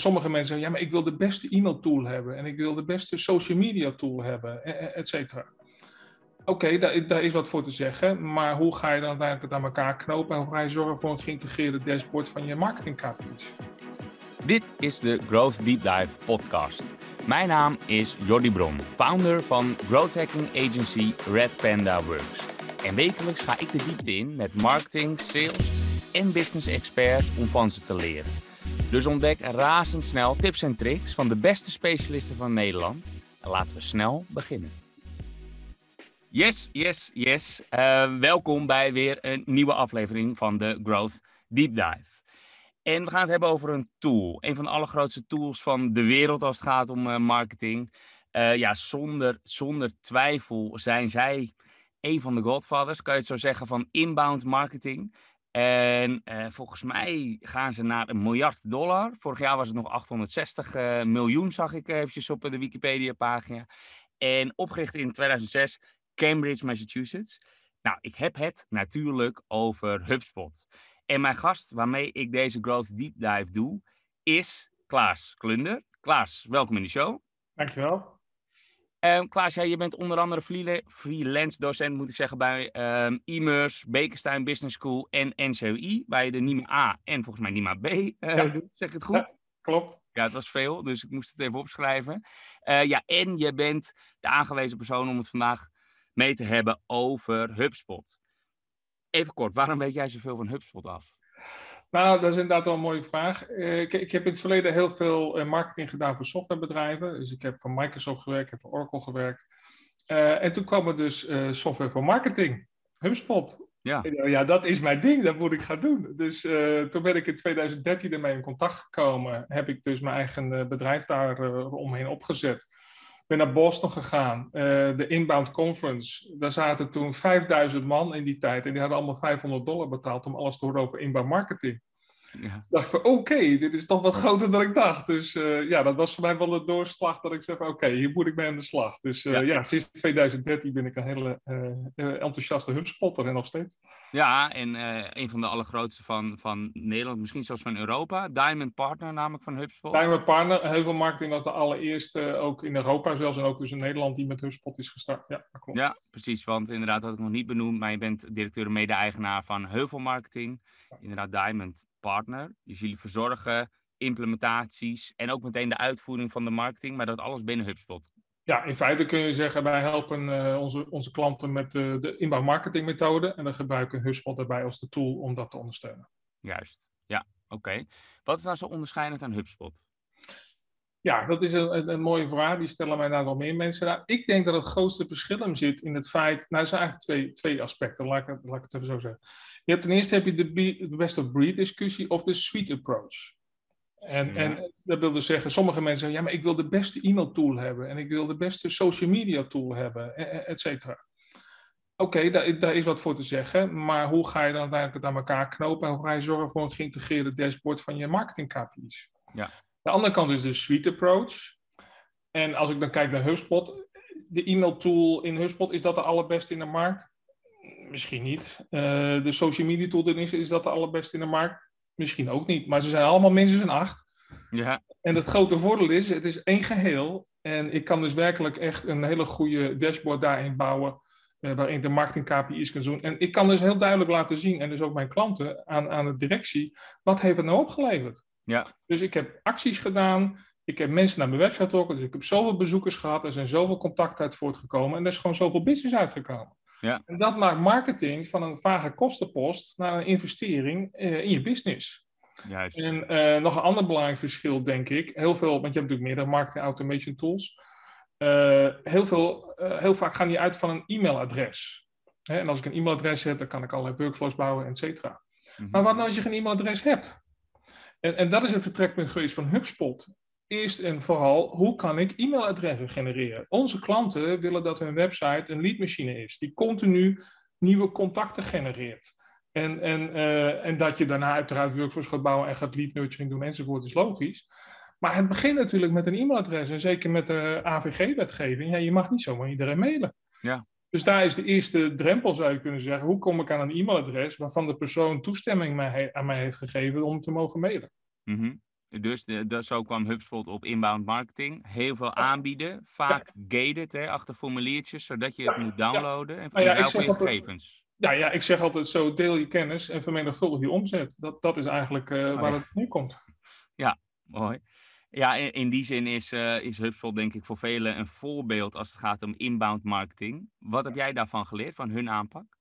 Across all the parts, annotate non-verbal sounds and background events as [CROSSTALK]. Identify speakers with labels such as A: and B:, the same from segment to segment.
A: sommige mensen zeggen, ja, maar ik wil de beste e-mailtool hebben en ik wil de beste social media tool hebben, e, e, et cetera. Oké, daar, is wat voor te zeggen, maar hoe ga je dan uiteindelijk het aan elkaar knopen en hoe ga je zorgen voor een geïntegreerde dashboard van je marketing?
B: Dit is de Growth Deep Dive podcast. Mijn naam is Jordi Bron, founder van growth hacking agency Red Panda Works. En wekelijks ga ik de diepte in met marketing, sales en business experts om van ze te leren. Dus ontdek razendsnel tips en tricks van de beste specialisten van Nederland. En laten we snel beginnen. Yes, yes, yes. Uh, welkom bij weer een nieuwe aflevering van de Growth Deep Dive. En we gaan het hebben over een tool. Een van de allergrootste tools van de wereld als het gaat om uh, marketing. Uh, ja, zonder, zonder twijfel zijn zij een van de godfathers, kan je het zo zeggen, van inbound marketing. En uh, volgens mij gaan ze naar een miljard dollar. Vorig jaar was het nog 860 uh, miljoen, zag ik eventjes op de Wikipedia-pagina. En opgericht in 2006, Cambridge, Massachusetts. Nou, ik heb het natuurlijk over HubSpot. En mijn gast waarmee ik deze Growth Deep Dive doe, is Klaas Klunder. Klaas, welkom in de show.
A: Dankjewel.
B: Um, Klaas, ja, je bent onder andere freelance docent, moet ik zeggen, bij um, Immers, Bekenstein Business School en NCOI, waar je de NIMA A en volgens mij NIMA B uh, ja. doet. Zeg ik het goed? Ja,
A: klopt.
B: Ja, het was veel, dus ik moest het even opschrijven. Uh, ja, en je bent de aangewezen persoon om het vandaag mee te hebben over HubSpot. Even kort, waarom weet jij zoveel van HubSpot af?
A: Nou, dat is inderdaad wel een mooie vraag. Ik, ik, heb in het verleden heel veel marketing gedaan voor softwarebedrijven. Dus ik heb voor Microsoft gewerkt, heb voor Oracle gewerkt. Uh, en toen kwam er dus uh, software voor marketing, HubSpot. Ja. ja, dat is mijn ding, dat moet ik gaan doen. Dus toen ben ik in 2013 ermee in contact gekomen. Heb ik dus mijn eigen bedrijf daar omheen opgezet ben naar Boston gegaan, de Inbound Conference. Daar zaten toen 5000 man in die tijd en die hadden allemaal 500 dollar betaald om alles te horen over inbound marketing. Ja. Dus dacht van, oké, dit is toch wat groter dan ik dacht. Dus uh, ja, dat was voor mij wel de doorslag dat ik zei oké, hier moet ik mee aan de slag. Dus uh, ja. ja. sinds 2013 ben ik een hele enthousiaste HubSpotter en nog steeds.
B: Ja, en een van de allergrootste van, van Nederland, misschien zelfs van Europa. Diamond Partner namelijk van HubSpot.
A: Diamond Partner, Heuvel Marketing was de allereerste, ook in Europa zelfs en ook dus in Nederland, die met HubSpot is gestart. Ja, dat klopt.
B: Ja, precies, want inderdaad had ik nog niet benoemd, maar je bent directeur en mede-eigenaar van Heuvel Marketing. Inderdaad, Diamond partner. Dus jullie verzorgen implementaties en ook meteen de uitvoering van de marketing, maar dat alles binnen HubSpot.
A: Ja, in feite kun je zeggen, wij helpen uh, onze, onze klanten met de, de inbouw marketing methode en dan gebruiken HubSpot daarbij als de tool om dat te ondersteunen.
B: Juist, ja, oké. Wat is nou zo onderscheidend aan HubSpot?
A: Ja, dat is een, een, mooie vraag. Die stellen mij daar wel meer mensen. Nou, ik denk dat het grootste verschil hem zit in het feit. Nou, er zijn eigenlijk twee, twee aspecten. Laat ik, laat ik het even zo zeggen. Je hebt ten eerste heb je de best of breed discussie of de suite approach. En, en dat wil dus zeggen, sommige mensen zeggen, ja, maar ik wil de beste e-mail tool hebben en ik wil de beste social media tool hebben, e, e, et cetera. Oké, daar, daar, is wat voor te zeggen, maar hoe ga je dan uiteindelijk het aan elkaar knopen en hoe ga je zorgen voor een geïntegreerde dashboard van je marketing KPI's? Ja. De andere kant is de suite approach. En als ik dan kijk naar HubSpot, de e-mail tool in HubSpot, is dat de allerbeste in de markt? Misschien niet. Uh, de social media tool is, is dat de allerbeste in de markt? Misschien ook niet. Maar ze zijn allemaal minstens een acht. Ja. En het grote voordeel is, het is één geheel. En ik kan dus werkelijk echt een hele goede dashboard daarin bouwen. Uh, waarin de marketing KPI's kan doen. En ik kan dus heel duidelijk laten zien, en dus ook mijn klanten, aan, aan de directie, wat heeft het nou opgeleverd? Ja. Dus ik heb acties gedaan, ik heb mensen naar mijn website getrokken, dus ik heb zoveel bezoekers gehad, er zijn zoveel contacten uit voortgekomen en er is gewoon zoveel business uitgekomen. Ja. En dat maakt marketing van een vage kostenpost naar een investering uh, in je business. Juist. En uh, nog een ander belangrijk verschil, denk ik. Heel veel, want je hebt natuurlijk meerdere marketing automation tools. Uh, heel, veel, heel vaak gaan die uit van een e-mailadres. Hè? En als ik een e-mailadres heb, dan kan ik allerlei workflows bouwen, et cetera. Mm Maar wat nou als je geen e-mailadres hebt? En, en dat is het vertrekpunt geweest van HubSpot eerst en vooral, hoe kan ik e-mailadressen genereren? Onze klanten willen dat hun website een leadmachine is, die continu nieuwe contacten genereert. En, en, uh, en dat je daarna uiteraard workflows gaat bouwen en gaat lead nurturing doen enzovoort, is logisch. Maar het begint natuurlijk met een e-mailadres en zeker met de AVG-wetgeving. Ja, je mag niet zomaar iedereen mailen. Ja. Dus daar is de eerste drempel, zou je kunnen zeggen. Hoe kom ik aan een e-mailadres waarvan de persoon toestemming mij, aan mij heeft gegeven om te mogen mailen?
B: Mm Dus de, de, zo kwam HubSpot op inbound marketing. Heel veel aanbieden, vaak gated, hè, achter formuliertjes, zodat je het moet downloaden en
A: Nou ja,
B: voor
A: zeg
B: je gegevens.
A: Ja, ja, ik zeg altijd zo, deel je kennis en vermenigvuldig je omzet. Dat, dat is eigenlijk eh,
B: Oh,
A: waar [LAUGHS]
B: ja.
A: het nu komt.
B: Mooi. Ja, in, in die zin is, eh, is HubSpot denk ik voor velen een voorbeeld als het gaat om inbound marketing. Wat heb jij daarvan geleerd, van hun aanpak?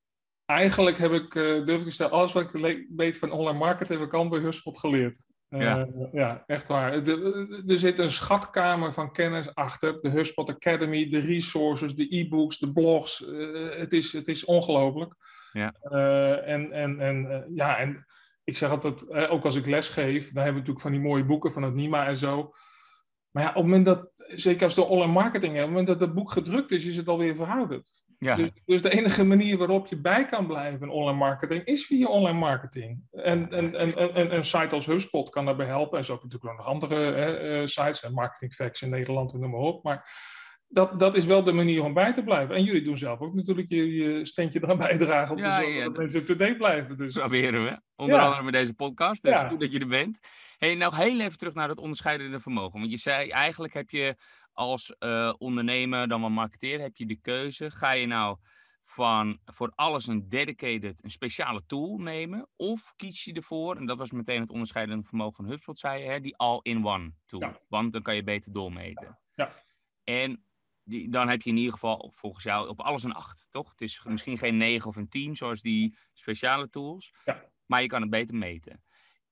A: Eigenlijk heb ik, eh durf ik te stellen, alles wat ik weet van online marketing heb ik al bij HubSpot geleerd. Eh,
B: Ja.
A: ja. echt waar. De- er zit een schatkamer van kennis achter. De HubSpot Academy, de resources, de e-books, de blogs. Eh, het, is, het is ongelooflijk.
B: Ja.
A: Eh, en, en, en, ja, en ik zeg altijd, ook als ik les geef, dan hebben we natuurlijk van die mooie boeken van het NIMA en zo. Maar ja, op het moment dat, zeker als de online marketing, op het moment dat het boek gedrukt is, is het alweer verouderd.
B: Ja,
A: Dus, dus de enige manier waarop je bij kan blijven in online marketing is via online marketing. En, en, en, en, en een site als HubSpot kan daarbij helpen. En zo heb je natuurlijk ook nog andere hè, eh, sites, en Marketing Facts in Nederland en noem maar op. Maar dat, dat is wel de manier om bij te blijven. En jullie doen zelf ook natuurlijk je, je steentje eraan [LAUGHS] bijdragen om
B: Ja,
A: te zorgen
B: ja,
A: dat
B: dat-
A: mensen up-to-date blijven. Dus
B: proberen we. Onder
A: Ja.
B: andere met deze podcast. Dus goed dat je er bent. Hey, nou heel even terug naar het onderscheidende vermogen. Want je zei eigenlijk heb je als eh, ondernemer, dan wel marketeer, heb je de keuze. Ga je nou van voor alles een dedicated, een speciale tool nemen? Of kies je ervoor, en dat was meteen het onderscheidende vermogen van HubSpot, zei je, hè, die all-in-one tool.
A: Ja.
B: Want dan kan je beter doormeten.
A: Ja.
B: En die, dan heb je in ieder geval volgens jou op alles een 8, toch? Het is misschien geen 9 of een 10 zoals die speciale tools,
A: Ja.
B: maar je kan het beter meten.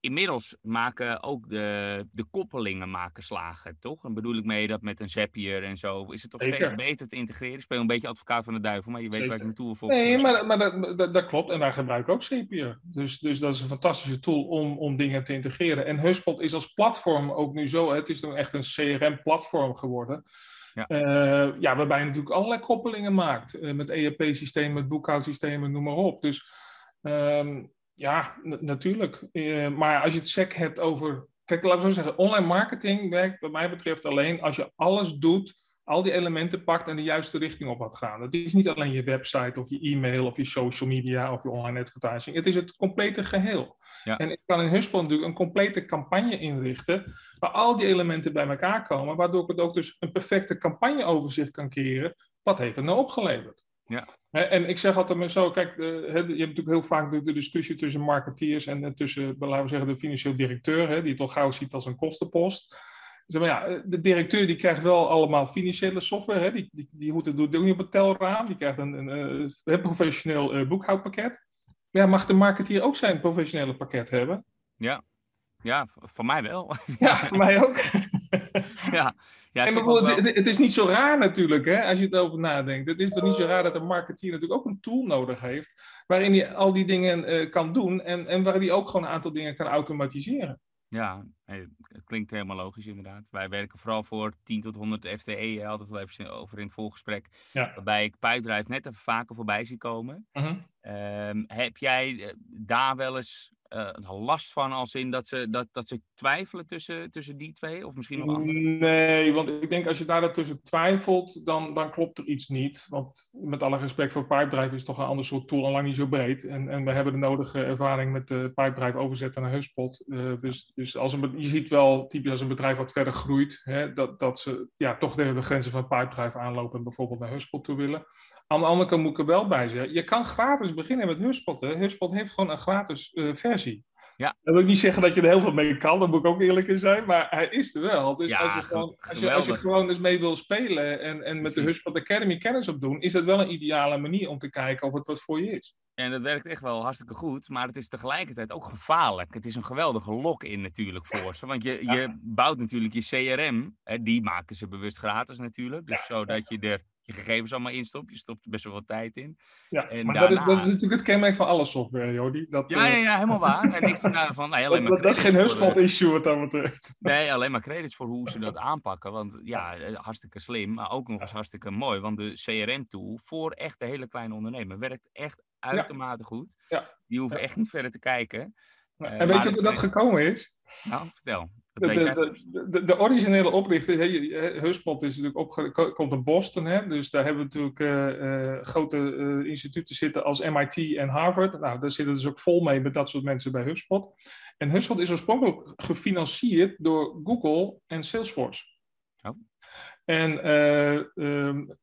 B: Inmiddels maken ook de, de koppelingen maken slagen, toch? Dan bedoel ik mee dat met een Zapier en zo is het toch steeds beter te integreren. Ik speel een beetje advocaat van de duivel, maar je weet waar ik naartoe wil voor.
A: Nee, maar, maar dat, dat, dat klopt. En wij gebruiken ook Zapier. Dus, dus dat is een fantastische tool om, om dingen te integreren. En HubSpot is als platform ook nu zo. Het is nu echt een CRM-platform geworden.
B: Ja.
A: Eh, ja, waarbij je natuurlijk allerlei koppelingen maakt. eh, met ERP-systemen, met boekhoudsystemen, noem maar op. Dus ehm, ja, natuurlijk. Eh, maar als je het sec hebt over... Kijk, laten we zo zeggen. Online marketing werkt wat mij betreft alleen als je alles doet al die elementen pakt en de juiste richting op laat gaan. Het is niet alleen je website of je e-mail of je social media of je online advertising. Het is het complete geheel.
B: Ja.
A: En ik kan in HubSpot natuurlijk een complete campagne inrichten waar al die elementen bij elkaar komen, waardoor ik het ook dus een perfecte campagneoverzicht kan creëren. Wat heeft het nou opgeleverd?
B: Ja.
A: En ik zeg altijd maar zo, kijk, eh, je hebt natuurlijk heel vaak de, discussie tussen marketeers en, en tussen, laten we zeggen, de financieel directeur, hè, die het al gauw ziet als een kostenpost. Zeg maar, ja, de directeur die krijgt wel allemaal financiële software. Hè? Die, die, die moet het doen op het telraam. Die krijgt een, een, eh, professioneel eh, boekhoudpakket. Maar ja, mag de marketeer ook zijn professionele pakket hebben?
B: Ja, ja v- van mij wel.
A: Ja, voor mij ook. [LAUGHS] [LAUGHS]
B: ja, ja
A: en bijvoorbeeld,
B: wel-
A: het, is niet zo raar natuurlijk, hè, als je het over nadenkt. Het is toch niet zo raar dat een marketeer natuurlijk ook een tool nodig heeft. Waarin hij al die dingen eh, kan doen. En, en waar hij ook gewoon een aantal dingen kan automatiseren.
B: Ja, het klinkt helemaal logisch inderdaad. Wij werken vooral voor 10 tot 100 FTE, hadden we het wel even over in het voorgesprek.
A: Ja.
B: Waarbij ik Pijpdrive net even vaker voorbij zie komen.
A: Mhm.
B: Ehm, heb jij eh, daar wel eens last van als in dat ze, dat, dat ze twijfelen tussen, tussen die twee? Of misschien nog andere?
A: Nee, want ik denk als je daar tussen twijfelt, dan, dan klopt er iets niet. Want met alle respect voor Pipedrive is toch een ander soort tool en lang niet zo breed. En, en we hebben de nodige ervaring met de Pipedrive overzetten naar HubSpot. Eh, dus dus als een, je ziet wel, typisch als een bedrijf wat verder groeit, hè, dat, dat ze ja, toch de grenzen van Pipedrive aanlopen en bijvoorbeeld naar HubSpot toe willen. Aan de andere kant moet ik er wel bij zeggen, je kan gratis beginnen met HubSpot. Hè. HubSpot heeft gewoon een gratis eh, versie.
B: Ja.
A: Dat wil ik niet zeggen dat je er heel veel mee kan, daar moet ik ook eerlijk in zijn, maar hij is er wel. Dus
B: Ja,
A: als, je
B: ge-
A: gewoon, als, je, als je gewoon eens mee wil spelen en, en met de. HubSpot Academy kennis opdoen, is dat wel een ideale manier om te kijken of het wat voor je is.
B: En dat werkt echt wel hartstikke goed, maar het is tegelijkertijd ook gevaarlijk. Het is een geweldige lock-in natuurlijk voor ze. Want je,
A: Ja.
B: je bouwt natuurlijk je CRM, hè, die maken ze bewust gratis natuurlijk. Dus zodat je er je gegevens allemaal instopt. Je stopt er best wel wat tijd in.
A: Ja,
B: En
A: maar dat, is, dat is natuurlijk het kenmerk van alle software, Jody. Dat,
B: Ja,
A: eh,
B: ja, ja helemaal waar. En niks [LAUGHS] daarvan. Nee, alleen
A: dat,
B: maar
A: dat, is geen HubSpot-issue wat dat betreft. [LAUGHS]
B: Nee, alleen maar credits voor hoe ze dat [LAUGHS] aanpakken. Want ja, eh, hartstikke slim, maar ook nog eens hartstikke mooi. Want de CRM-tool voor echt de hele kleine ondernemer werkt echt uitermate goed.
A: Ja.
B: Die hoeven
A: Ja.
B: echt niet verder te kijken. Eh,
A: en weet je hoe dat gekomen is?
B: Nou, vertel.
A: De, de, de, originele oprichter, HubSpot is natuurlijk komt in Boston, hè? dus daar hebben we natuurlijk uh, uh, grote uh, instituten zitten als MIT en Harvard. Nou, daar zitten dus ook vol mee met dat soort mensen bij HubSpot. En HubSpot is oorspronkelijk gefinancierd door Google en Salesforce. Oh. En um,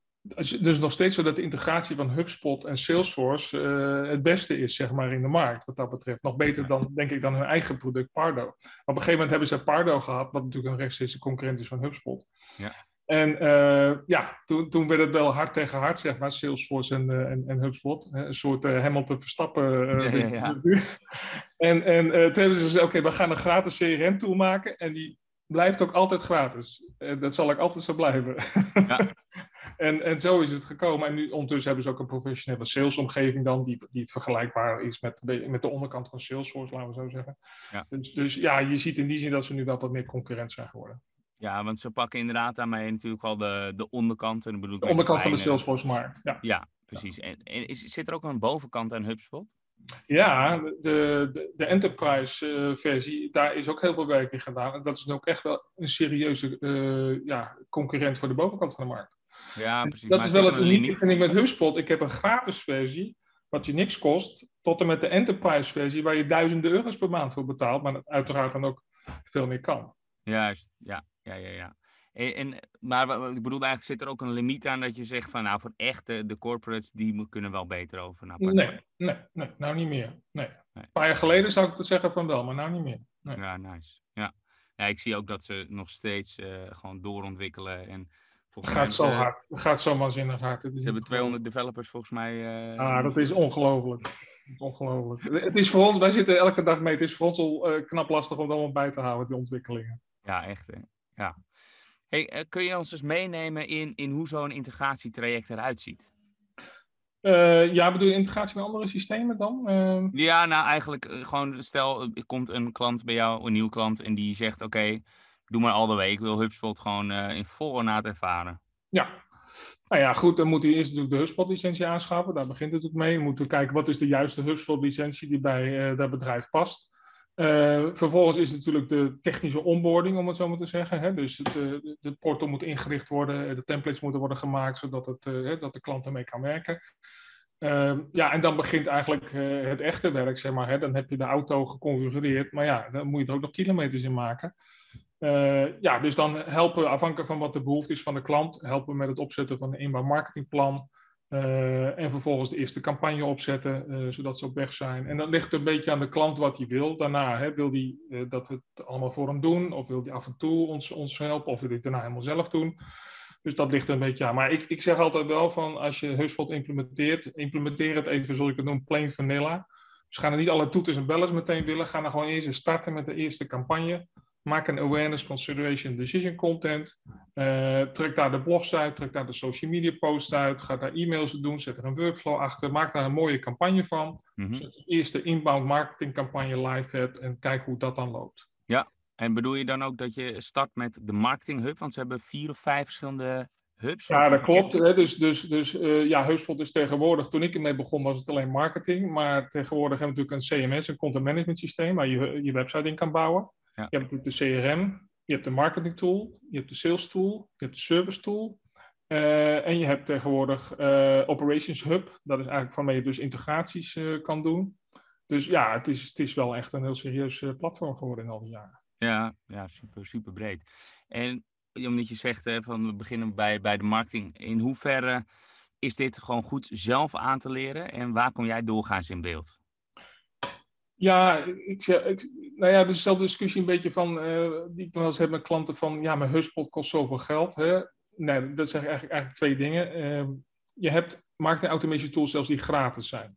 A: dus nog steeds zo dat de integratie van HubSpot en Salesforce uh, het beste is, zeg maar, in de markt, wat dat betreft. Nog beter dan, denk ik, dan hun eigen product Pardo. Op een gegeven moment hebben ze Pardo gehad, wat natuurlijk een rechtstreeks concurrent is van HubSpot. Ja. En uh, ja, toen, toen werd het wel hard tegen hard, zeg maar, Salesforce en, uh, en, en, HubSpot. Een soort uh, Hamilton Verstappen. Ja, ja, ja. [LAUGHS] en en toen hebben ze gezegd, oké, we gaan een gratis CRM-tool maken. En die blijft ook altijd gratis. dat zal ik altijd zo blijven. Ja. [LAUGHS] En, en zo is het gekomen. En nu ondertussen hebben ze ook een professionele salesomgeving dan, die, die vergelijkbaar is met, met de onderkant van Salesforce, laten we zo zeggen. Ja. Dus, dus ja, je ziet in die zin dat ze nu wel wat meer concurrent zijn geworden.
B: Ja, want ze pakken inderdaad daarmee natuurlijk wel de, de onderkant. En bedoel
A: de onderkant van de Salesforce-markt, ja.
B: Ja, precies. En, en is, zit er ook een bovenkant aan HubSpot?
A: Ja, de, de, de enterprise-versie, uh, daar is ook heel veel werk in gedaan. En dat is ook echt wel een serieuze uh, ja, concurrent voor de bovenkant van de markt.
B: Ja, precies.
A: Dat is wel het unieke, vind ik, met HubSpot. Ik heb een gratis versie, wat je niks kost, tot en met de enterprise versie, waar je duizenden euro's per maand voor betaalt, maar uiteraard dan ook veel meer kan.
B: Juist, ja, ja, ja, ja. En, en, maar ik bedoel, eigenlijk zit er ook een limiet aan dat je zegt van, nou, voor echt de, corporates, die kunnen wel beter over
A: Nee, nee, nee, nou niet meer. Nee. nee. Een paar jaar geleden zou ik het zeggen van wel, maar nou niet meer. Nee.
B: Ja, nice. Ja. ja, ik zie ook dat ze nog steeds uh, gewoon doorontwikkelen en
A: het gaat zo hard. Het gaat zo waanzinnig hard.
B: ze hebben 200 developers volgens mij. Uh,
A: ah, dat is ongelooflijk. ongelooflijk. [LAUGHS] Het is voor ons, wij zitten elke dag mee. Het is voor ons al uh, knap lastig om dat allemaal bij te houden, die ontwikkelingen.
B: Ja, echt. Hè? Ja. Hey, uh, kun je ons dus meenemen in, in hoe zo'n integratietraject eruit ziet?
A: ja, bedoel je integratie met andere systemen dan?
B: Ja, nou eigenlijk gewoon stel, er komt een klant bij jou, een nieuw klant, en die zegt: Oké, doe maar al de week. Ik wil HubSpot gewoon uh, in volle naad ervaren.
A: Ja. Nou ja, goed, dan moet hij eerst natuurlijk de HubSpot-licentie aanschaffen. Daar begint het ook mee. Dan moeten we kijken wat is de juiste HubSpot-licentie die bij uh, dat bedrijf past. Uh, vervolgens is natuurlijk de technische onboarding, om het zo maar te zeggen. Hè? Dus de, de portal moet ingericht worden, de templates moeten worden gemaakt, zodat het, dat de klant ermee kan werken. Uh, ja, en dan begint eigenlijk het echte werk, zeg maar. Hè? Dan heb je de auto geconfigureerd, maar ja, dan moet je er ook nog kilometers in maken. Ja, dus dan helpen afhankelijk van wat de behoefte is van de klant, helpen met het opzetten van een inbouw marketingplan. Uh, en vervolgens de eerste campagne opzetten, uh, zodat ze op weg zijn. En dan ligt een beetje aan de klant wat hij wil. Daarna hè, wil hij dat we het allemaal voor hem doen, of wil hij af en toe ons, ons helpen, of wil hij het daarna helemaal zelf doen. Dus dat ligt een beetje aan. Maar ik, ik zeg altijd wel van als je HubSpot implementeert, implementeer het even zoals ik het noem, plain vanilla. Dus gaan er niet alle toeters en bellers meteen willen. Ga dan gewoon eerst starten met de eerste campagne. Maak een awareness, consideration, decision content. Uh, trek daar de blogs uit, trek daar de social media posts uit. Ga daar e-mails doen, zet er een workflow achter. Maak daar een mooie campagne van. Mm Zet de eerste inbound marketing campagne live hebt en kijk hoe dat dan loopt.
B: Ja, en bedoel je dan ook dat je start met de marketing hub? Want ze hebben vier of vijf verschillende hubs.
A: Ja, dat klopt. Hè? Dus, dus, dus uh, ja, HubSpot is tegenwoordig, toen ik ermee begon, was het alleen marketing. Maar tegenwoordig hebben we natuurlijk een CMS, een content management systeem, waar je je website in kan bouwen. Ja. Je hebt natuurlijk de CRM, je hebt de marketing tool, je hebt de sales tool, je hebt de service tool. Uh, en je hebt tegenwoordig uh, Operations Hub. Dat is eigenlijk waarmee je dus integraties uh, kan doen. Dus ja, het is, het is wel echt een heel serieus platform geworden in al die jaren.
B: Ja, ja super, super breed. En omdat je zegt hè, van we beginnen bij, bij de marketing. In hoeverre is dit gewoon goed zelf aan te leren? En waar kom jij doorgaans in beeld?
A: Ja, ik, ik, nou ja, dezelfde discussie een beetje van, uh, die ik wel eens heb met klanten van, ja, mijn HubSpot kost zoveel geld. Hè? Nee, dat zeggen eigenlijk, eigenlijk twee dingen. Uh, je hebt marketing automation tools zelfs die gratis zijn.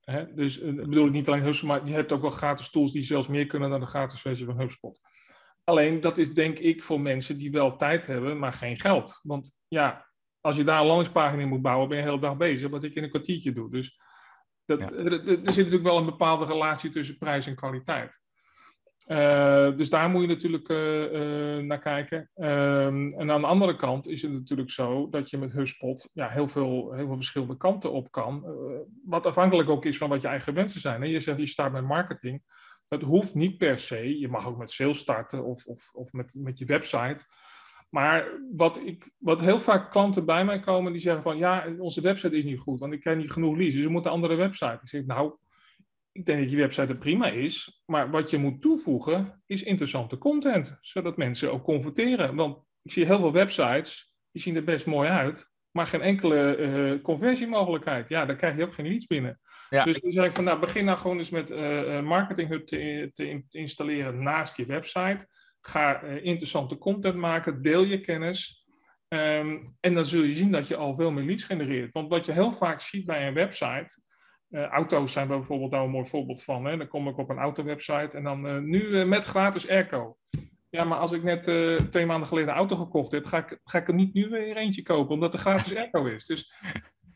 A: Hè? Dus uh, bedoel ik niet alleen HubSpot, maar je hebt ook wel gratis tools die zelfs meer kunnen dan de gratis versie van HubSpot. Alleen dat is denk ik voor mensen die wel tijd hebben, maar geen geld. Want ja, als je daar een landingspagina in moet bouwen, ben je de hele dag bezig, wat ik in een kwartiertje doe. Dus dat, er, er, zit natuurlijk wel een bepaalde relatie tussen prijs en kwaliteit. Uh, dus daar moet je natuurlijk uh, uh, naar kijken. Ehm, en aan de andere kant is het natuurlijk zo dat je met HubSpot ja, heel, veel, heel veel verschillende kanten op kan. wat afhankelijk ook is van wat je eigen wensen zijn. Hè? Je zegt je start met marketing. Dat hoeft niet per se. Je mag ook met sales starten of, of, of met, met je website. Maar wat, ik, wat heel vaak klanten bij mij komen, die zeggen van ja, onze website is niet goed, want ik krijg niet genoeg leads, dus we moeten een andere website. Ik zeg nou, ik denk dat je website er prima is, maar wat je moet toevoegen is interessante content, zodat mensen ook converteren. Want ik zie heel veel websites, die zien er best mooi uit, maar geen enkele uh, conversiemogelijkheid. Ja, daar krijg je ook geen leads binnen. Ja. Dus dan zeg ik van nou, begin nou gewoon eens met uh, Marketing Hub te, te, installeren naast je website. Ga uh, interessante content maken, deel je kennis. Um, en dan zul je zien dat je al veel meer leads genereert. Want wat je heel vaak ziet bij een website, uh, auto's zijn bijvoorbeeld daar een mooi voorbeeld van. Hè? Dan kom ik op een autowebsite en dan uh, nu met gratis airco. Ja, maar als ik net twee maanden geleden een auto gekocht heb, ga ik, ga ik er niet nu weer eentje kopen, omdat er gratis airco is. Dus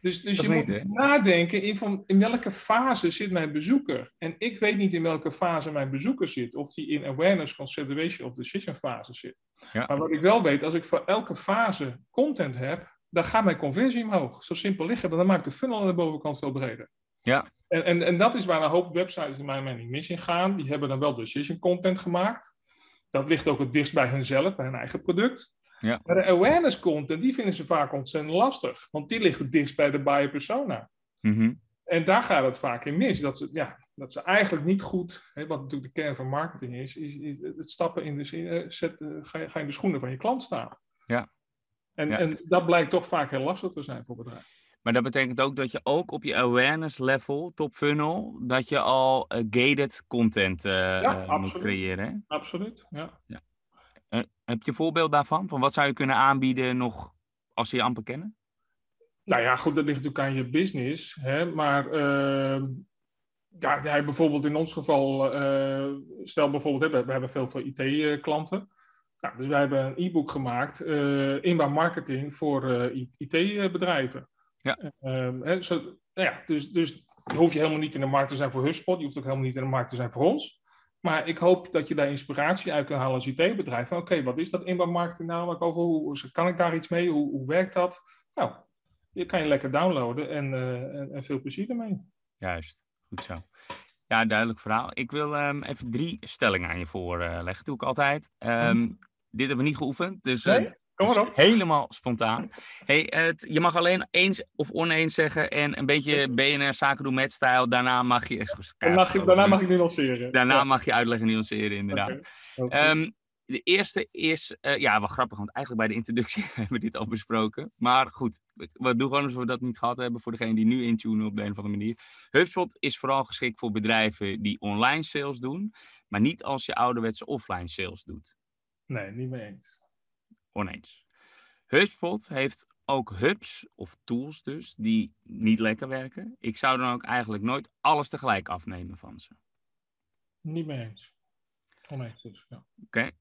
A: dus, dus je moet nadenken in, van, in welke fase zit mijn bezoeker. En ik weet niet in welke fase mijn bezoeker zit. Of die in awareness, consideration of decision fase zit. Ja. Maar wat ik wel weet, als ik voor elke fase content heb, dan gaat mijn conversie omhoog. Zo simpel liggen, dan maakt de funnel aan de bovenkant veel breder.
B: Ja.
A: En, en, en dat is waar een hoop websites in mijn mening mis in gaan. Die hebben dan wel decision content gemaakt. Dat ligt ook het dichtst bij hunzelf, bij hun eigen product.
B: Ja.
A: Maar de awareness content, die vinden ze vaak ontzettend lastig. Want die ligt het dichtst bij de buyer persona.
B: Mm
A: En daar gaat het vaak in mis. Dat ze, ja, dat ze eigenlijk niet goed, hè, wat natuurlijk de kern van marketing is, is, is het stappen in de, uh, zet, uh, ga, je, ga in de schoenen van je klant staan.
B: Ja.
A: En, ja. en dat blijkt toch vaak heel lastig te zijn voor bedrijven.
B: Maar dat betekent ook dat je ook op je awareness level, top funnel, dat je al uh, gated content ja, moet creëren. Hè?
A: Absoluut, ja.
B: ja. Uh, heb je een voorbeeld daarvan? Van wat zou je kunnen aanbieden nog als ze je amper kennen?
A: Nou ja, goed, dat ligt natuurlijk aan je business. Hè? Maar uh, ja, ja, bijvoorbeeld in ons geval, uh, stel bijvoorbeeld, hè, we, hebben veel voor IT-klanten. Nou, dus wij hebben een e-book gemaakt, uh, inbound marketing voor IT-bedrijven.
B: Ja.
A: Hè, zo, nou ja, dus, dus hoef je helemaal niet in de markt te zijn voor HubSpot, je hoeft ook helemaal niet in de markt te zijn voor ons. Maar ik hoop dat je daar inspiratie uit kan halen als IT-bedrijf. Oké, wat is dat inbouwmarketing nou? Over hoe, kan ik daar iets mee? Hoe, hoe werkt dat? Nou, je kan je lekker downloaden en, uh, en, en, veel plezier ermee.
B: Juist, goed zo. Ja, duidelijk verhaal. Ik wil um, even drie stellingen aan je voorleggen. Uh, doe ik altijd. Um, Dit hebben we niet geoefend, dus
A: Kom maar op.
B: Helemaal spontaan. Hey, het, je mag alleen eens of oneens zeggen en een beetje BNR zaken doen met stijl. Daarna mag je...
A: mag je daarna mag ik nuanceren.
B: Daarna ja. mag je uitleggen nuanceren, inderdaad. Okay. Okay. Um, de eerste is, uh, ja, wel grappig, want eigenlijk bij de introductie [LAUGHS] hebben we dit al besproken. Maar goed, we doen gewoon alsof we dat niet gehad hebben voor degene die nu intunen op de een of andere manier. HubSpot is vooral geschikt voor bedrijven die online sales doen, maar niet als je ouderwetse offline sales doet.
A: Nee, niet mee eens
B: oneens. HubSpot heeft ook hubs of tools dus die niet lekker werken. Ik zou dan ook eigenlijk nooit alles tegelijk afnemen van ze.
A: Niet mee eens. Oneens dus, ja.
B: Oké. Okay.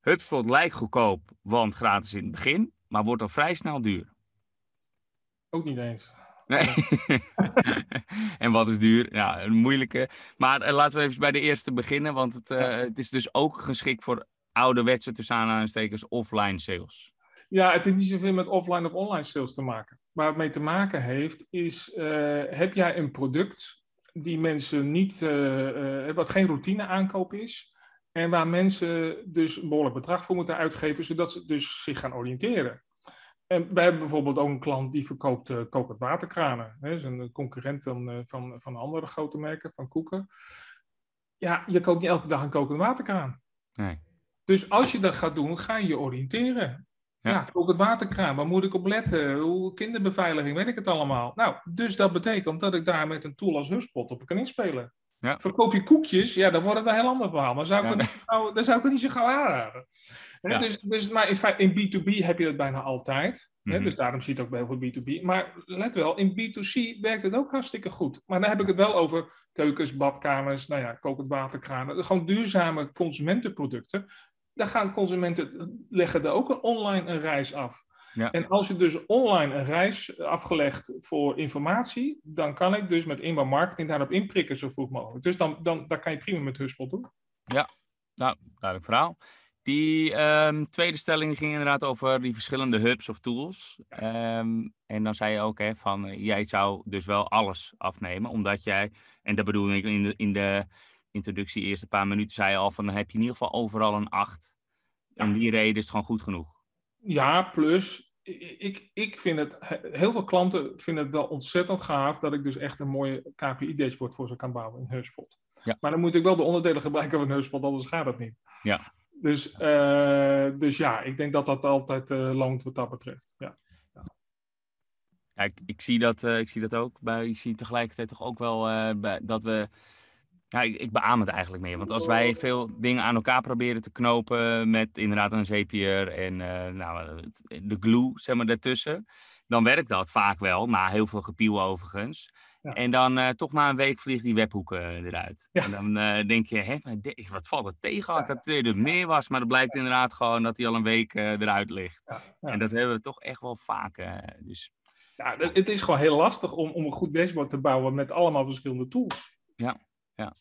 B: HubSpot lijkt goedkoop, want gratis in het begin, maar wordt al vrij snel duur.
A: Ook niet eens.
B: Nee. [LAUGHS] en wat is duur? Ja, een moeilijke. Maar uh, laten we even bij de eerste beginnen, want het, uh, ja. het is dus ook geschikt voor ouderwetse tussen aanhalingstekens offline sales?
A: Ja, het heeft niet zoveel met offline of online sales te maken. Waar het mee te maken heeft, is uh, heb jij een product die mensen niet, uh, uh, wat geen routine aankoop is, en waar mensen dus een behoorlijk bedrag voor moeten uitgeven, zodat ze dus zich gaan oriënteren. En wij hebben bijvoorbeeld ook een klant die verkoopt uh, kokend waterkranen. Dat is een concurrent van, van, van andere grote merken, van Koeken. Ja, je koopt niet elke dag een kokend waterkraan.
B: Nee.
A: Dus als je dat gaat doen, ga je je oriënteren. Ja. ja, ook het waterkraan, waar moet ik op letten? Hoe, kinderbeveiliging, weet ik het allemaal. Nou, dus dat betekent dat ik daar met een tool als HubSpot op kan inspelen.
B: Ja.
A: Verkoop je koekjes, ja, dan wordt het een heel ander verhaal. Maar zou ik, ja. het, nou, dan zou ik het niet zo gauw aanraden. Dus, dus, maar in, in B2B heb je dat bijna altijd. Mm -hmm. Dus daarom zie je het ook bij veel B2B. Maar let wel, in B2C werkt het ook hartstikke goed. Maar dan heb ik het wel over keukens, badkamers, nou ja, kokend waterkranen. Gewoon duurzame consumentenproducten dan gaan consumenten leggen er ook een online een reis af.
B: Ja.
A: En als je dus online een reis afgelegd voor informatie, dan kan ik dus met inbound marketing daarop inprikken zo vroeg mogelijk. Dus dan, dan, dan kan je prima met HubSpot doen.
B: Ja, nou, duidelijk verhaal. Die um, tweede stelling ging inderdaad over die verschillende hubs of tools. Um, en dan zei je ook hè, van, uh, jij zou dus wel alles afnemen, omdat jij, en dat bedoel ik in de, in de introductie, eerste paar minuten, zei je al van dan heb je in ieder geval overal een 8. Om die reden is het gewoon goed genoeg.
A: Ja, plus ik, ik vind het, heel veel klanten vinden het wel ontzettend gaaf dat ik dus echt een mooie KPI-dashboard voor ze kan bouwen in HubSpot. Ja. Maar dan moet ik wel de onderdelen gebruiken van HubSpot, anders gaat het niet.
B: Ja.
A: Dus, uh, dus ja, ik denk dat dat altijd uh, loont wat dat betreft. Ja.
B: Ja, ik, ik, zie dat, uh, ik zie dat ook. Maar ik zie tegelijkertijd toch ook wel bij, dat we ja, ik, ik beaam het eigenlijk meer. Want als wij veel dingen aan elkaar proberen te knopen met inderdaad een Zapier en uh, nou, de glue, zeg maar, daartussen, dan werkt dat vaak wel, maar heel veel gepiel overigens. Ja. En dan uh, toch na een week vliegt die webhoeken eruit. Ja. En dan uh, denk je, hè, wat valt er tegen? Ik had dat er meer was, maar het blijkt inderdaad gewoon dat hij al een week eruit ligt. En dat hebben we toch echt wel vaak. dus...
A: Ja, het is gewoon heel lastig om, om een goed dashboard te bouwen met allemaal verschillende tools.
B: Ja, ja.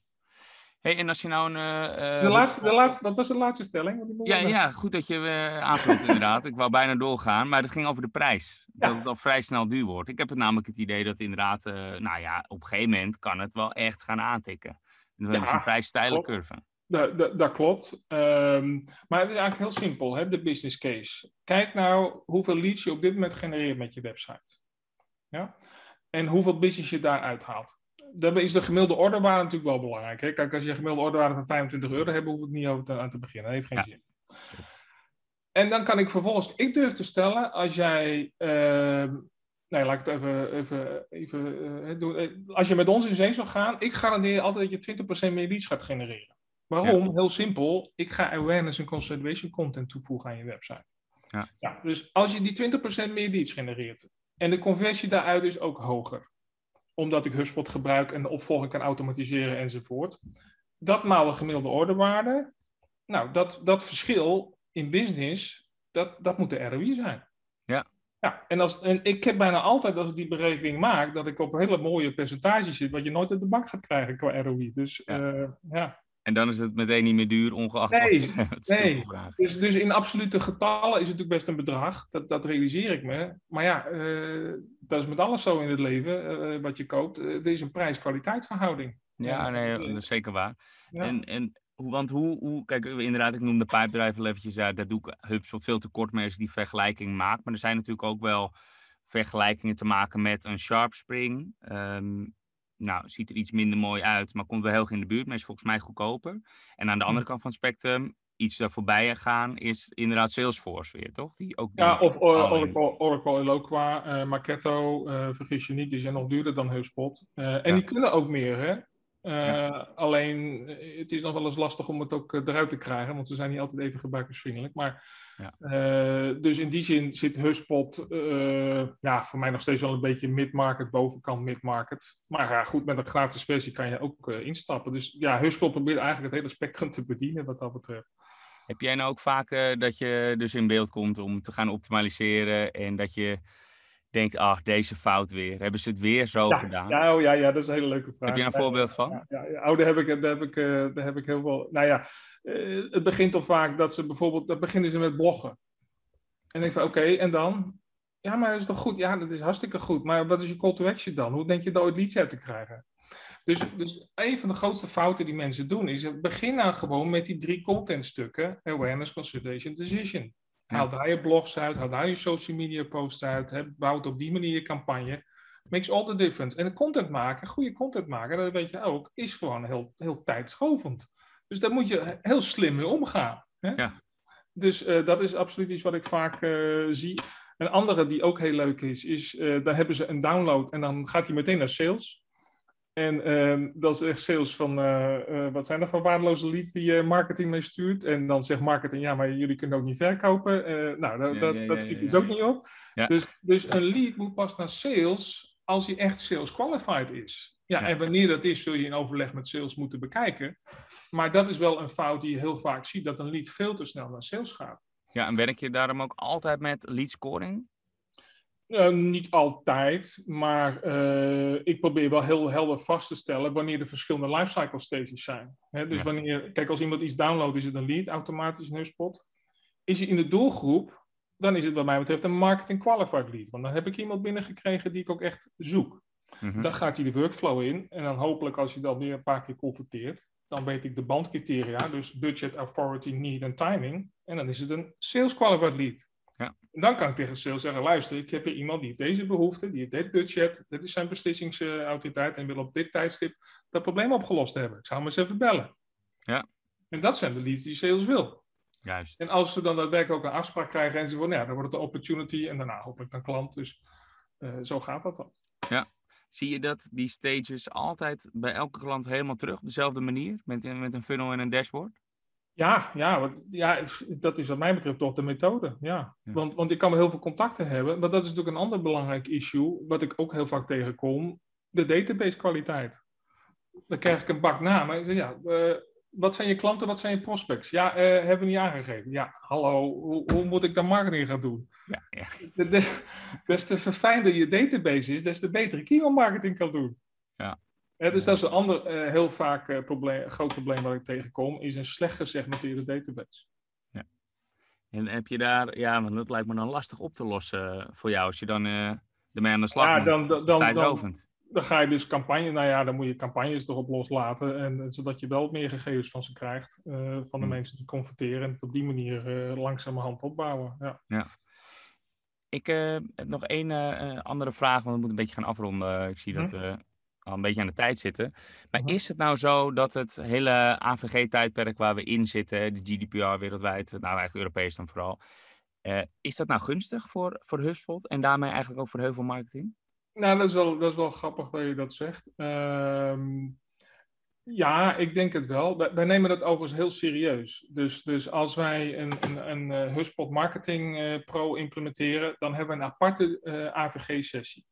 B: Hey, en als je nou een... Uh,
A: de laatste, de laatste, dat was de laatste stelling.
B: Ja, ja, goed dat je uh, aanvult inderdaad. Ik wou bijna doorgaan, maar het ging over de prijs. Dat het al vrij snel duur wordt. Ik heb het namelijk het idee dat inderdaad, uh, nou ja, op een gegeven moment kan het wel echt gaan aantikken. We hebben ja, een vrij steile curve.
A: Dat, dat klopt. Um, maar het is eigenlijk heel simpel, hè, de business case. Kijk nou hoeveel leads je op dit moment genereert met je website. Ja? En hoeveel business je daaruit haalt daarbij is de gemiddelde orderwaarde natuurlijk wel belangrijk. Hè? Kijk, als je een gemiddelde orderwaarde van 25 euro hebt, hoeft het niet over te, aan te beginnen. Dat heeft geen zin. En dan kan ik vervolgens, ik durf te stellen, als jij, uh, nee, laat ik het even, even, even uh, doen. Eh, als je met ons in zee zou gaan, ik garandeer altijd dat je 20% meer leads gaat genereren. Waarom? Heel simpel. Ik ga awareness en consideration content toevoegen aan je website. Ja. ja dus als je die 20% meer leads genereert en de conversie daaruit is ook hoger, omdat ik HubSpot gebruik en de opvolging kan automatiseren enzovoort. Dat maal de gemiddelde orderwaarde. Nou, dat, dat verschil in business, dat, dat moet de ROI zijn.
B: Ja.
A: Ja, en, als, en ik heb bijna altijd, als ik die berekening maak, dat ik op hele mooie percentages zit, wat je nooit uit de bank gaat krijgen qua ROI. Dus ja. Uh, ja.
B: En dan is het meteen niet meer duur, ongeacht
A: nee, wat nee. [LAUGHS] Dus, dus in absolute getallen is het natuurlijk best een bedrag. Dat, dat realiseer ik me. Maar ja, uh, dat is met alles zo in het leven, uh, wat je koopt. Uh, er is een prijs-kwaliteit verhouding.
B: Ja, nee, dat is zeker waar. Ja. En, en want hoe, hoe, kijk, inderdaad, ik noem de pijpdrive al eventjes uit. Daar doe ik HubSpot veel te kort mee als die vergelijking maakt. Maar er zijn natuurlijk ook wel vergelijkingen te maken met een Sharp Spring. Um, nou, ziet er iets minder mooi uit, maar komt wel heel erg in de buurt, maar is volgens mij goedkoper. En aan de andere kant van het spectrum, iets daar voorbij gaan, is inderdaad Salesforce weer, toch? Die ook
A: ja, of Oracle, Oracle Eloqua, uh, Marketo, uh, vergis je niet, die zijn nog duurder dan HubSpot. Uh, en die kunnen ook meer, hè? Uh, Alleen, het is nog wel eens lastig om het ook eruit te krijgen, want ze zijn niet altijd even gebruikersvriendelijk. Maar, ja. uh, dus in die zin zit HubSpot uh, ja, voor mij nog steeds wel een beetje mid-market, bovenkant mid-market. Maar ja, goed, met een gratis versie kan je ook instappen. Dus ja, HubSpot probeert eigenlijk het hele spectrum te bedienen wat dat betreft.
B: Heb jij nou ook vaak dat je dus in beeld komt om te gaan optimaliseren en dat je denkt, ach, deze fout weer. Hebben ze het weer zo gedaan?
A: Ja, oh, ja, ja, dat is een hele leuke vraag.
B: Heb je een voorbeeld van?
A: Ja, ja, oh, daar heb ik, daar heb ik, uh, daar heb ik heel veel... Nou ja, uh, het begint al vaak dat ze bijvoorbeeld... Dat beginnen ze met bloggen. En dan denk ik van, oké, okay, en dan? Ja, maar dat is toch goed? Ja, dat is hartstikke goed. Maar wat is je call to action dan? Hoe denk je daar ooit leads uit te krijgen? Dus, dus een van de grootste fouten die mensen doen is... Begin nou gewoon met die drie contentstukken. Awareness, consideration, decision. Haal daar je blogs uit, haal daar je social media posts uit, hè, bouw op die manier je campagne. Makes all the difference. En content maken, goede content maken, dat weet je ook, is gewoon heel, heel tijdschovend. Dus daar moet je heel slim mee omgaan. Hè? Ja. Dus uh, dat is absoluut iets wat ik vaak uh, zie. Een andere die ook heel leuk is, is uh, daar hebben ze een download en dan gaat hij meteen naar sales. En uh, dat is echt sales van, uh, uh, wat zijn dat voor waardeloze leads die je marketing mee stuurt? En dan zegt marketing, ja, maar jullie kunnen ook niet verkopen. nou, dat, ja, dat, ja, dat schiet dus ook niet op. Dus, dus een lead moet pas naar sales als hij echt sales qualified is. Ja, en wanneer dat is, zul je in overleg met sales moeten bekijken. Maar dat is wel een fout die je heel vaak ziet, dat een lead veel te snel naar sales gaat.
B: Ja, en werk je daarom ook altijd met lead scoring?
A: Uh, niet altijd, maar uh, ik probeer wel heel helder vast te stellen wanneer de verschillende lifecycle stages zijn. Hè, dus ja. wanneer, kijk, als iemand iets downloadt, is het een lead automatisch in HubSpot. Is hij in de doelgroep, dan is het wat mij betreft een marketing qualified lead. Want dan heb ik iemand binnengekregen die ik ook echt zoek. Mm -hmm. Dan gaat hij de workflow in en dan hopelijk als je dan weer een paar keer converteert, dan weet ik de bandcriteria, dus budget, authority, need en timing. En dan is het een sales qualified lead.
B: Ja.
A: En dan kan ik tegen sales zeggen, luister, ik heb hier iemand die heeft deze behoefte, die heeft dit budget, dit is zijn beslissingsautoriteit en wil op dit tijdstip dat probleem opgelost hebben. Ik zou hem eens even bellen.
B: Ja.
A: En dat zijn de leads die sales wil.
B: Juist.
A: En als ze dan daadwerkelijk ook een afspraak krijgen en ze van, nou ja, dan wordt het een opportunity en daarna hopelijk een klant. Dus uh, zo gaat dat dan.
B: Ja. Zie je dat die stages altijd bij elke klant helemaal terug op dezelfde manier? Met, met een funnel en een dashboard?
A: Ja, ja, want, ja, dat is wat mij betreft toch de methode. Ja. ja. Want, want ik kan wel heel veel contacten hebben, maar dat is natuurlijk een ander belangrijk issue, wat ik ook heel vaak tegenkom: de database kwaliteit. Dan krijg ik een bak namen en zeg ja, uh, wat zijn je klanten, wat zijn je prospects? Ja, uh, hebben we niet aangegeven. Ja, hallo, hoe, hoe moet ik dan marketing gaan doen?
B: Ja, ja.
A: Des, des te verfijnder je database is, des te beter ik e marketing kan doen.
B: Ja.
A: Dus dat is een ander uh, heel vaak uh, probleem, groot probleem waar ik tegenkom, is een slecht gesegmenteerde database.
B: Ja. En heb je daar, ja, want dat lijkt me dan lastig op te lossen voor jou als je dan ermee aan de slag
A: ja,
B: moet.
A: Dan, dan, dan,
B: dan,
A: dan ga je dus campagne, nou ja, dan moet je campagnes erop loslaten. En, zodat je wel meer gegevens van ze krijgt, uh, van de
B: Hmm.
A: mensen die converteren. En het op die manier uh, langzamerhand opbouwen. Ja.
B: ja. Ik uh, heb nog één andere vraag, want we moeten een beetje gaan afronden. Ik zie
A: Hm.
B: dat we al een beetje aan de tijd zitten. Maar
A: Mhm.
B: is het nou zo dat het hele AVG-tijdperk waar we in zitten, de GDPR wereldwijd, nou eigenlijk Europees dan vooral, uh, is dat nou gunstig voor, voor HubSpot en daarmee eigenlijk ook voor heuvelmarketing?
A: Nou, dat is wel, dat is wel grappig dat je dat zegt. Ehm, ja, ik denk het wel. Wij, wij, nemen dat overigens heel serieus. Dus, dus als wij een, een, een, een HubSpot Marketing uh, Pro implementeren, dan hebben we een aparte AVG-sessie.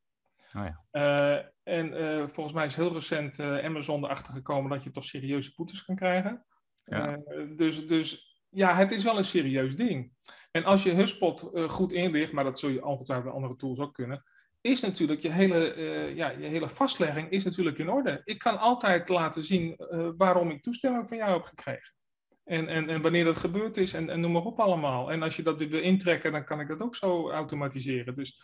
B: Oh ja.
A: En uh, volgens mij is heel recent uh, Amazon erachter gekomen dat je toch serieuze boetes kan krijgen.
B: Ja.
A: dus, dus ja, het is wel een serieus ding. En als je HubSpot goed inlicht, maar dat zul je ongetwijfeld andere tools ook kunnen, is natuurlijk je hele, ja, je hele vastlegging is natuurlijk in orde. Ik kan altijd laten zien waarom ik toestemming van jou heb gekregen. En, en, en wanneer dat gebeurd is en, en noem maar op allemaal. En als je dat wil intrekken, dan kan ik dat ook zo automatiseren. Dus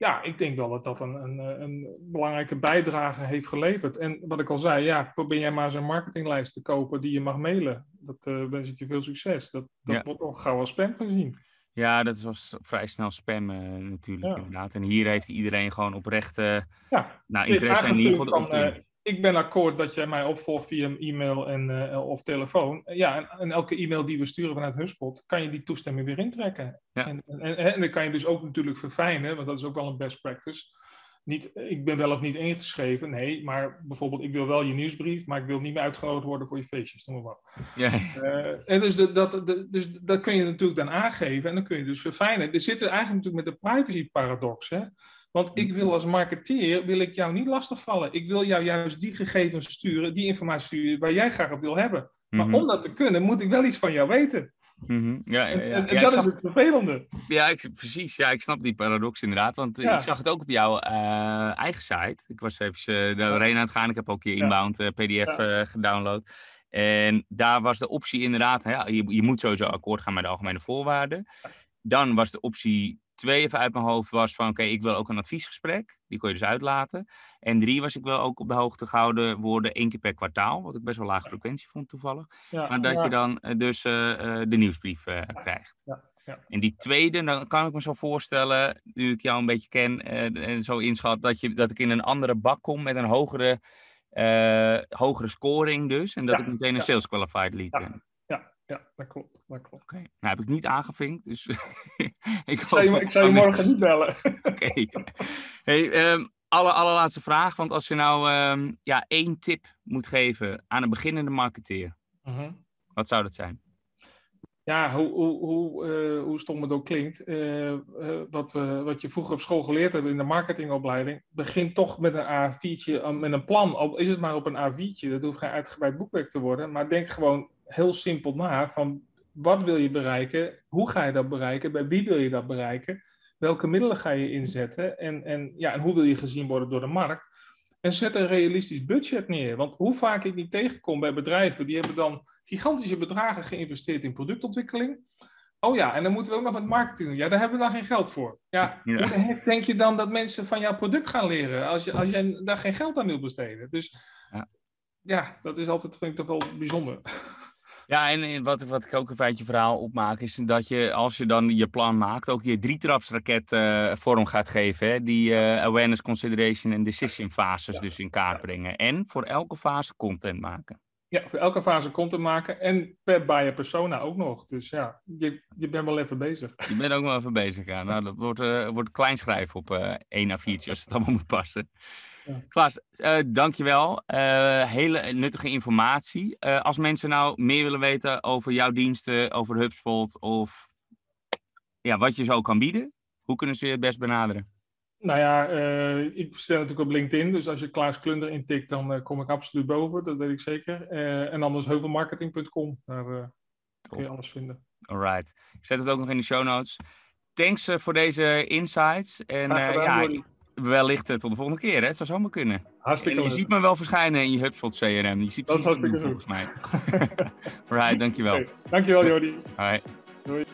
A: ja, ik denk wel dat dat een, een, een belangrijke bijdrage heeft geleverd. En wat ik al zei, ja, probeer jij maar een marketinglijst te kopen die je mag mailen. Dat uh, wens ik je veel succes. Dat, dat
B: Ja.
A: wordt ook gauw als spam gezien.
B: Ja, dat was vrij snel spam eh, natuurlijk
A: Ja.
B: inderdaad. En hier heeft iedereen gewoon oprecht eh
A: Ja,
B: nou, interesse in ieder geval
A: van, eh, ik ben akkoord dat jij mij opvolgt via een e-mail en, eh, of telefoon. Ja, en, en elke e-mail die we sturen vanuit HubSpot, kan je die toestemming weer intrekken.
B: Ja.
A: En, en, en, dan kan je dus ook natuurlijk verfijnen, want dat is ook wel een best practice. Niet, ik ben wel of niet ingeschreven, nee, maar bijvoorbeeld ik wil wel je nieuwsbrief, maar ik wil niet meer uitgenodigd worden voor je feestjes, noem maar wat.
B: Ja,
A: Eh, en dus, de, dat, de, dus dat kun je natuurlijk dan aangeven en dan kun je dus verfijnen. Er zit er eigenlijk natuurlijk met de privacy paradox. Hè? Want ik wil als marketeer, wil ik jou niet lastigvallen. Ik wil jou juist die gegevens sturen, die informatie sturen waar jij graag op wil hebben. Maar
B: Mhm.
A: om dat te kunnen, moet ik wel iets van jou weten.
B: Mhm. ja, ja,
A: En,
B: ja.
A: en- en
B: Ja, ik
A: dat is het vervelende.
B: Ja, ik, precies. Ja, ik snap die paradox inderdaad. Want eh, ik zag het ook op jouw eh, eigen site. Ik was even uh, doorheen aan het gaan. Ik heb ook je
A: Ja.
B: inbound PDF gedownload. En daar was de optie inderdaad, hè, ja, je, je moet sowieso akkoord gaan met de algemene voorwaarden. Dan was de optie twee even uit mijn hoofd was van oké, ik wil ook een adviesgesprek. Die kon je dus uitlaten. En drie was ik wel ook op de hoogte gehouden worden één keer per kwartaal. Wat ik best wel lage frequentie vond toevallig.
A: Ja,
B: Maar dat
A: ja,
B: je dan eh, dus eh, eh, de nieuwsbrief krijgt.
A: ja, ja.
B: En die tweede, dan kan ik me zo voorstellen, nu ik jou een beetje ken en zo inschat, dat, je, dat ik in een andere bak kom met een hogere, hogere scoring dus. En dat ik meteen een sales qualified lead ben.
A: Ja, dat klopt. Dat klopt.
B: Oké. Nou heb ik niet aangevinkt, dus [LAUGHS] ik
A: zou je, ik zou je morgen niet bellen. [LAUGHS]
B: Oké. Hey, ehm, alle, allerlaatste vraag, want als je nou ehm, ja, één tip moet geven aan een beginnende marketeer,
A: Mhm.
B: wat zou dat zijn?
A: Ja, hoe, hoe, hoe, eh, hoe stom het ook klinkt, eh, wat, we, wat je vroeger op school geleerd hebt in de marketingopleiding, begin toch met een A4'tje, eh, met een plan. Al is het maar op een A4'tje, dat hoeft geen uitgebreid boekwerk te worden, maar denk gewoon heel simpel na van wat wil je bereiken, hoe ga je dat bereiken, bij wie wil je dat bereiken, welke middelen ga je inzetten en, en, ja, en hoe wil je gezien worden door de markt. En zet een realistisch budget neer. Want hoe vaak ik niet tegenkom bij bedrijven, die hebben dan gigantische bedragen geïnvesteerd in productontwikkeling. Oh ja, en dan moeten we ook nog met marketing doen. Ja, daar hebben we dan geen geld voor. Ja, hoe denk je dan dat mensen van jouw product gaan leren als, je, als jij daar geen geld aan wil besteden? Dus
B: Ja.
A: ja, dat is altijd, vind ik toch wel bijzonder.
B: Ja, en wat, wat ik ook een feitje verhaal opmaak, is dat je als je dan je plan maakt, ook die drietrapsraket uh, vorm gaat geven. Hè? Die uh, awareness, consideration en decision fases dus in kaart brengen. En voor elke fase content maken.
A: Ja, voor elke fase content maken en per buyer persona ook nog. Dus ja, je, je bent wel even bezig.
B: Je bent ook wel even bezig, ja. Nou, dat wordt, uh, wordt kleinschrijf op uh, 1 A4'tje als het allemaal moet passen. Ja. Klaas, uh, dankjewel. Uh, hele nuttige informatie. Uh, als mensen nou meer willen weten over jouw diensten, over HubSpot of ja, wat je zo kan bieden, hoe kunnen ze je het best benaderen?
A: Nou ja, ik stel natuurlijk op LinkedIn, dus als je Klaas Klunder intikt, dan kom ik absoluut boven, dat weet ik zeker. en anders heuvelmarketing.com, daar kun je alles vinden.
B: Alright. Ik zet het ook nog in de show notes. Thanks voor deze insights. En ja, wellicht tot de volgende keer. Hè? Het zou zomaar kunnen.
A: Hartstikke
B: Je ziet me wel verschijnen in je HubSpot CRM. Je ziet
A: dat
B: precies
A: wat
B: volgens mij. [LAUGHS] right, dankjewel.
A: Okay. Dankjewel, Jordi.
B: Hoi.
A: Doei.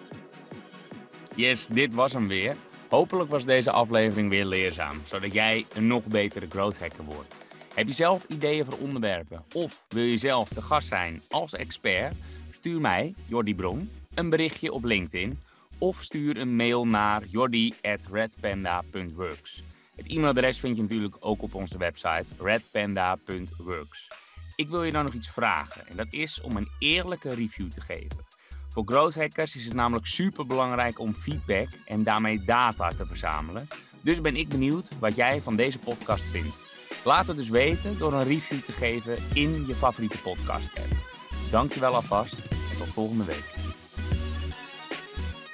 B: Yes, dit was hem weer. Hopelijk was deze aflevering weer leerzaam, zodat jij een nog betere growth hacker wordt. Heb je zelf ideeën voor onderwerpen of wil je zelf de gast zijn als expert? Stuur mij, Jordi Bron, een berichtje op LinkedIn of stuur een mail naar jordi@redpanda.works. Het e-mailadres vind je natuurlijk ook op onze website redpanda.works. Ik wil je dan nog iets vragen en dat is om een eerlijke review te geven. Voor growth hackers is het namelijk super belangrijk om feedback en daarmee data te verzamelen. Dus ben ik benieuwd wat jij van deze podcast vindt. Laat het dus weten door een review te geven in je favoriete podcast app. Dankjewel alvast en tot volgende week.